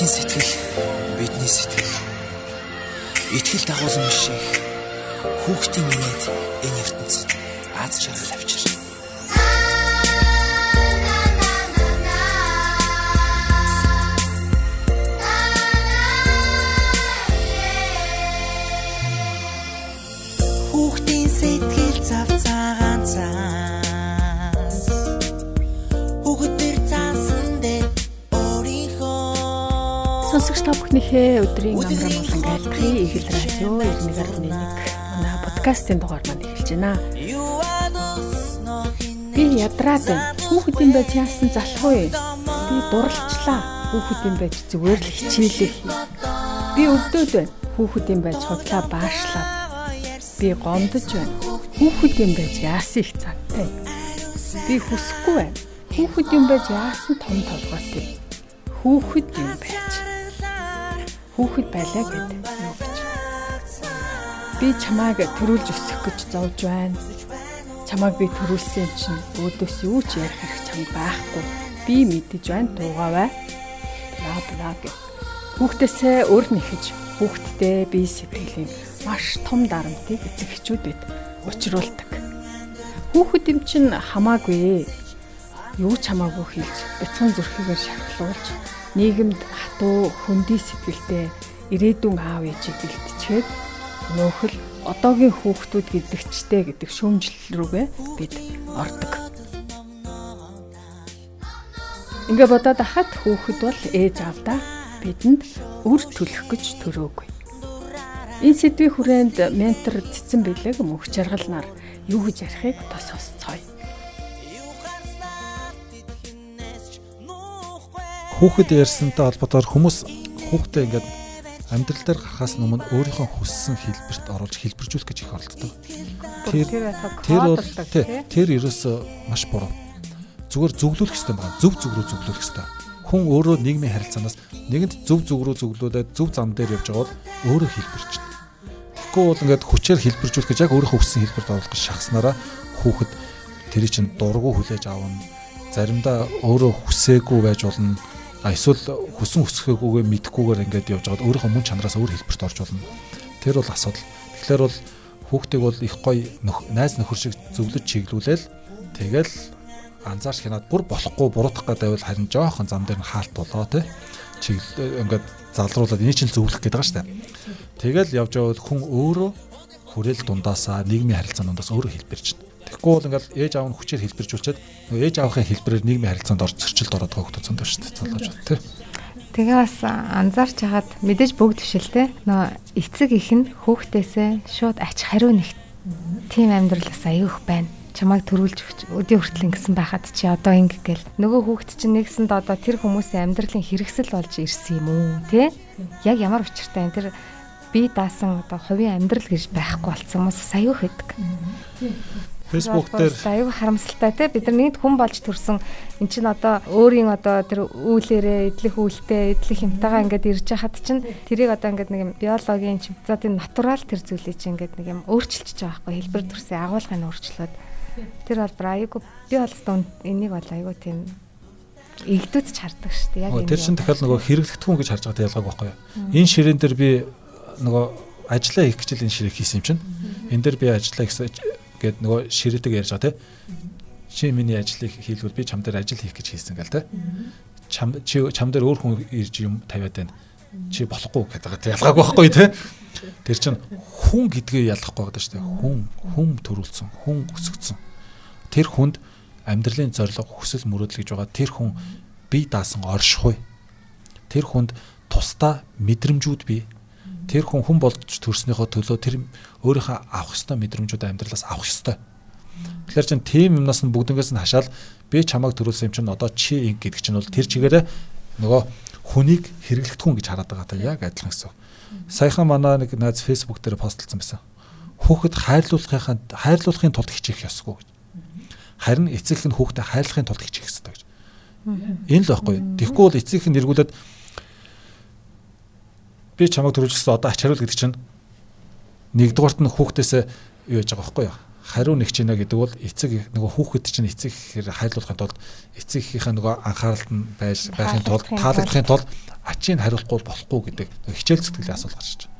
Хүүхдийн сэтгэл бидний сэтгэл. Итгэл дагуулсан биш хүүхдийн минет энэ ертөнцид аз жаргал авчир. Сонсогч та бүхнийхээ өдрийн амрам болон айлтгын ихэл радио 91.1 манай подкастын дугаар маань эхэлж байна. Би ядраад байна. Хүүхдийн байж яасан залахгүй. Би дурлцлаа. Хүүхдийн байж зүгээр л хичээлээ хий. Би өвдөд байна. Хүүхдийн байж худлаа баашлаа. Би гомдож байна. Хүүхдийн байж яасан их цантай. Би хүсэхгүй байна. Хүүхдийн байж яасан том толгойтой. Хүүхэд юм байж. Хүүхэд байлаа гэдэг юу гэж. Би чамааг төрүүлж өсгөх гэж зовж байна. Чамааг би төрүүлсэн чинь өөдөөс юу ч ярих хэрэг чамд байхгүй. Би мэдэж байна дуугаваа. Бла бла гэ. Хүүхдээсээ өөр нэхэж хүүхдтэй би сэтгэлийн маш том дарамтыг эцэг эхчүүдэд учруулдаг. Хүүхэд юм чинь хамаагүй. Юу ч хамаагүй хийж бяцхан зүрхийгээр шархлуулж нийгэмд хатуу хөндөй сэтгэлтэй ирээдүйн аав ээжийг бэлтчихэд нөөхөл одоогийн хүүхдүүд гэдэгчтэй гэдэг шүүмжлэл рүүгээ бид ордог. Ингээ бодоод ахад хүүхэд бол ээж авдаа бидэнд үр төлөх гэж төрөөгүй. Энэ сэдвийн хүрээнд ментор цэцэн бэлэг мөнх жаргалнаар юу гэж ярихыг одоо Хүүхэд ярьсантай холбоотойгоор хүмүүс хүүхдээ ингээд амьдрал дээр гарахаас өмнө өөрийнхөө хүссэн хэлбэрт оруулж хэлбэржүүлэх гэж их оролддог. Тэр тэр бол тэр ерөөсөө маш буруу. Зүгээр зөвлөх хэрэгтэй байна. Зөв зөв рүү зөвлөх хэрэгтэй. Хүн өөрөө нийгмийн харилцаанаас нэгэнд зөв зөв рүү зөвлөөдөө зөв зам дээр явж байгаа бол өөрөө хэлбэрч. Тэгэхгүй бол ингээд хүчээр хэлбэржүүлэх гэж яг өөрийнхөө хүссэн хэлбэрт оруулах гэж шахснараа хүүхэд тэрий чинь дургу хүлээж авна. Заримдаа өөрөө хүсээгүй байж болно А эсвэл хүсэн хүсэхгүйгээ мэдхгүйгээр ингээд явж байгаад өөрийнхөө мөн чанараас өөр хэлбэрт орж болно. Тэр бол асуудал. Тэгэхээр бол хүүхдийг бол их гоё найз нөхөр шиг зөвлөж чиглүүлээл тэгэл анзаарч хянаад бүр болохгүй буруутах гэдэг байвал харин жоохон зам дээр нь хаалт болоо те. Чиглэл ингээд залруулаад энэ чинь зөвлөх гэдэг байгаа дээ. Тэгэл явж явал хүн өөрөө хүрээл дундаасаа нийгмийн харилцааны дундаас өөрөө хэлбэрч байна. Тэгэхгүй бол ингээл ээж аав нь хүчээр хэлбэржүүлчихэд нөгөө ээж аавын хэлбэрээр нийгмийн харилцаанд орж зөрчилд ороод байгаа хүмүүс зөндөө шүү дээ. Залуучууд тий. Тэгээ бас анзаарч хагаад мэдээж бүгд биш л те. Нөө эцэг их нь хүүхдээсээ шууд ач хариу нэг тийм амьдрал бас аюух байна. Чамайг төрүүлж өдөө хүртэл ингэсэн байхад чи одоо ингэ гэл нөгөө хүүхд чинь нэгсэнд одоо тэр хүмүүсийн амьдралын хэрэгсэл болж ирсэн юм уу те? Яг ямар учиртай энэ тэр би даасан одоо хувийн амьдрал гэж байхгүй болсон хүмүүс аюух гэдэг. Facebook дээр. аюу харамсалтай те. Бид нар нэгд хүн болж төрсөн. Эн чинь одоо өөрийн одоо тэр үүлээрээ идэх үүлтэй идэх хэмтайгаа ингээд ирж хахад чинь тэрийг одоо ингээд нэг юм биологийн тийм натурал тэр зүйлийг чинь ингээд нэг юм өөрчилчихэж байгаа байхгүй. Хэлбэр төрсөн агуулгын өөрчлөлт. Тэр бол аюу би бол энийг бол аюу тийм игдүүц хардаг шүү дээ. Яг энэ тэр чинь дахиад нөгөө хэрэглэгдэхүүн гэж харж байгаа ялгааг байхгүй энэ ширээн дээр би нөгөө ажиллаа хийх гэж энэ ширээ хийсэн юм чинь. Энэ дээр би ажиллаа гэсэн гэд нөгөө ширээдэг ярьж байгаа те. Чи миний ажлыг хийлгүүл би чам дээр ажил хийх гэж хийсэн гэл те. Чам чи чам дээр өөр хүн ирж юм тавиад байна. Чи болохгүй гэдэг ялгаагүй байхгүй те. Тэр чин хүн гэдгээ ялгахгүй байдаг шүү дээ. Хүн хүм төрүүлсэн, хүн өсгцэн. Тэр хүнд амьдралын зорилго, хүсэл мөрөөдөл гэж байгаа тэр хүн бие даасан оршихуй. Тэр хүнд тусдаа мэдрэмжүүд бий тэр хүн хүн болж төрснөөхөө төлөө тэр өөрийнхөө авах ёстой мэдрэмжүүд амьдралаас авах ёстой. Тэгэхээр чин тийм юмнаас нь бүгднгээс нь хашаал би чамайг төрүүлсэн юм чинь одоо чи ин гэдэг чинь бол тэр чигээрээ нөгөө хүнийг хэрэглэхтгүн гэж хараад байгаа та яг адилхан гэсэн. Саяхан манай нэг найз фэйсбુક дээр постлцсан байсан. Хүүхэд хайрлуулахын хайрлуулахын тулд хичээх ёсгүй гэж. Харин эцэг нь хүүхдэд хайрлахын тулд хичээх ёстой гэж. Энэ л байхгүй. Тэгэхгүй бол эцэг нь эргүүлээд би чамайг төрүүлжсэн одоо ач хариул гэдэг чинь нэгдүгээрт нь хүүхдээсээ юу яж байгаа байхгүй юу? хариу нэг ч нэ гэдэг бол эцэг нөгөө хүүхэд чинь эцэг ихээр хайрлуулахын тулд эцэгийнхээ нөгөө анхааралд нь байж байхын тулд таалагдахын тулд ачийг хариулахгүй болохгүй гэдэг хичээл сэтгэлийн асуудал гарч байна.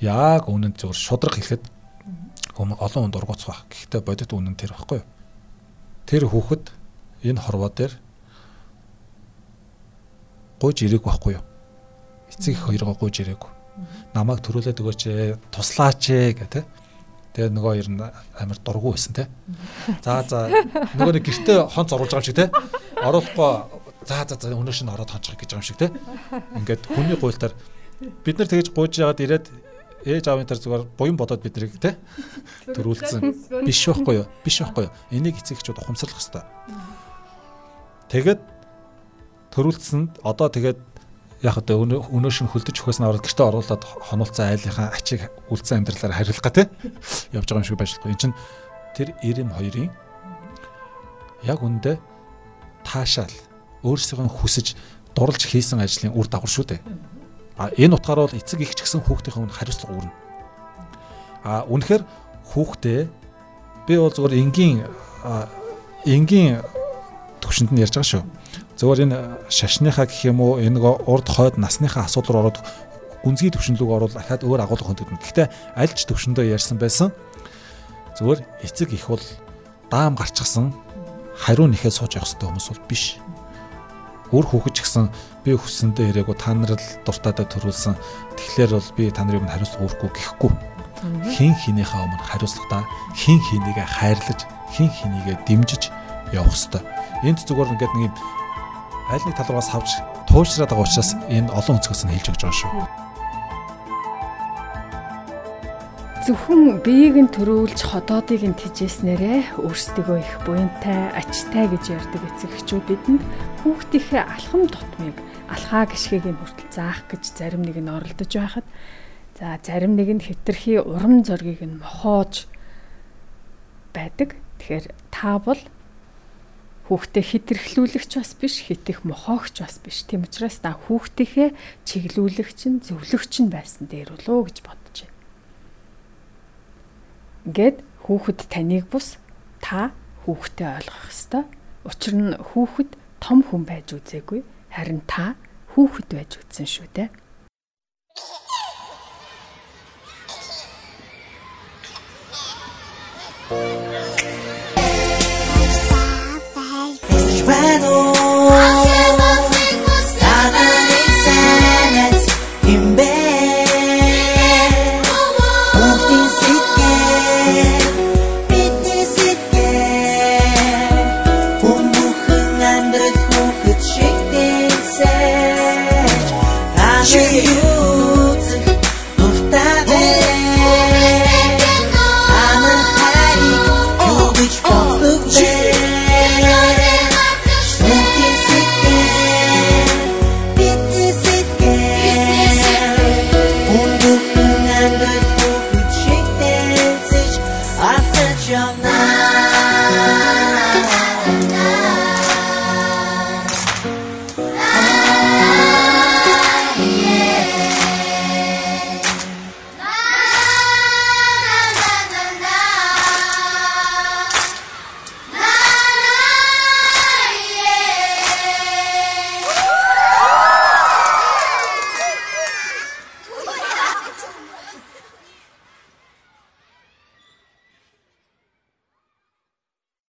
Яг үнэнд зөвхөн шудраг хэлэхэд олон хүнд ургуцах. Гэхдээ бодит үнэн тэр байхгүй юу? Тэр хүүхэд энэ хорвоо дээр гуйж ирээг байхгүй юу? Эцэг их хоёроо гуйж ирээгүй. Намайг төрүүлээд өгөөч ээ, туслаач ээ гэх тээ Тэгээ нөгөө ер нь амар дургу байсан те. За за нөгөө нэг гэртээ хонц оруулж байгаа юм шиг те. Оруулахгүй за за за өнөөш нь ороод хончих гэж байгаа юм шиг те. Ингээд хүний гуйлтаар бид нар тэгэж гуйж яагаад ирээд ээж аавын тар зүгээр буян бодоод бид нарыг те төрүүлсэн биш байхгүй юу? Биш байхгүй юу? Энийг эцэгчүүд ухамсарлах хэрэгтэй. Тэгээд төрүүлсэнд одоо тэгээд яг одоо өнөөш нь хөлдөж өгөхөөс нь ороод гэртээ оруулаад хонолцсон айлынхаа ачийг үлдсэн амьдралаар хариулах гэх тээ явж байгаа юм шиг байж байгаа. Энд чинь тэр 92-ын яг үндэ таашаал өөрсдөө хүсэж дурлж хийсэн ажлын үр дагавар шүү дээ. А энэ утгаараа бол эцэг их ч гэсэн хүүхдийн хариуцлага үүрнэ. А үнэхээр хүүхдээ би бол зөвхөн энгийн энгийн төвшөнд нь ярьж байгаа шүү Зөвөр энэ шашныхаа гэх юм уу энэ урд хойд насныхаа асуудал ороод гүнзгий төвшинлөг орвол ахаад өөр агуулга хөндөгдөн. Гэхдээ аль ч төвшөндөө ярьсан байсан. Зөвөр эцэг их бол даам гарчихсан хариу нэхээ сууж явах хэрэгтэй хүмүүс бол биш. Өөр хүүхэд ч гэсэн би хүссэндээ ирээгүй та нар л дуртадаа төрүүлсэн. Тэгэхээр бол би та нарын өмнө хариуцлага өгөхгүй гэхгүй. Хин хинийхээ өмнө хариуцлагатаа хин хинийгээ хайрлаж, хин хинийгээ дэмжиж явах хэрэгтэй. Энд зүгээр ингээд нэг юм аль нэг тал руугаас хавж туушраад байгаа учраас энэ олон өнцгөөс нь хэлж өгч байгаа шүү. Зөвхөн биеийг нь төрүүлж ходоодыг нь тижээснээрээ өөрсдөө их буянтай, ачтай гэж ярьдаг эцэг эхчүүд бидэнд хүүхдийнхээ алхам тутмыг, алхаа гიშгийг нь хүртэл заах гэж зарим нэг нь оролдож байхад за зарим нэг нь хитрхи урам зоргийг нь мохоож байдаг. Тэгэхээр та бол хүүхдээ хитрхлүүлэгч бас биш, хитэх мохоогч бас биш. Тийм учраас та хүүхдийнхээ чиглүүлэгч нь, зөвлөгч нь байсан дээр болоо гэж бодож байна. Ингээд хүүхэд таныг бус та хүүхдээ ойлгох ёстой. Учир нь хүүхэд том хүн байж үзээгүй, харин та хүүхэд байж үзсэн шүү дээ.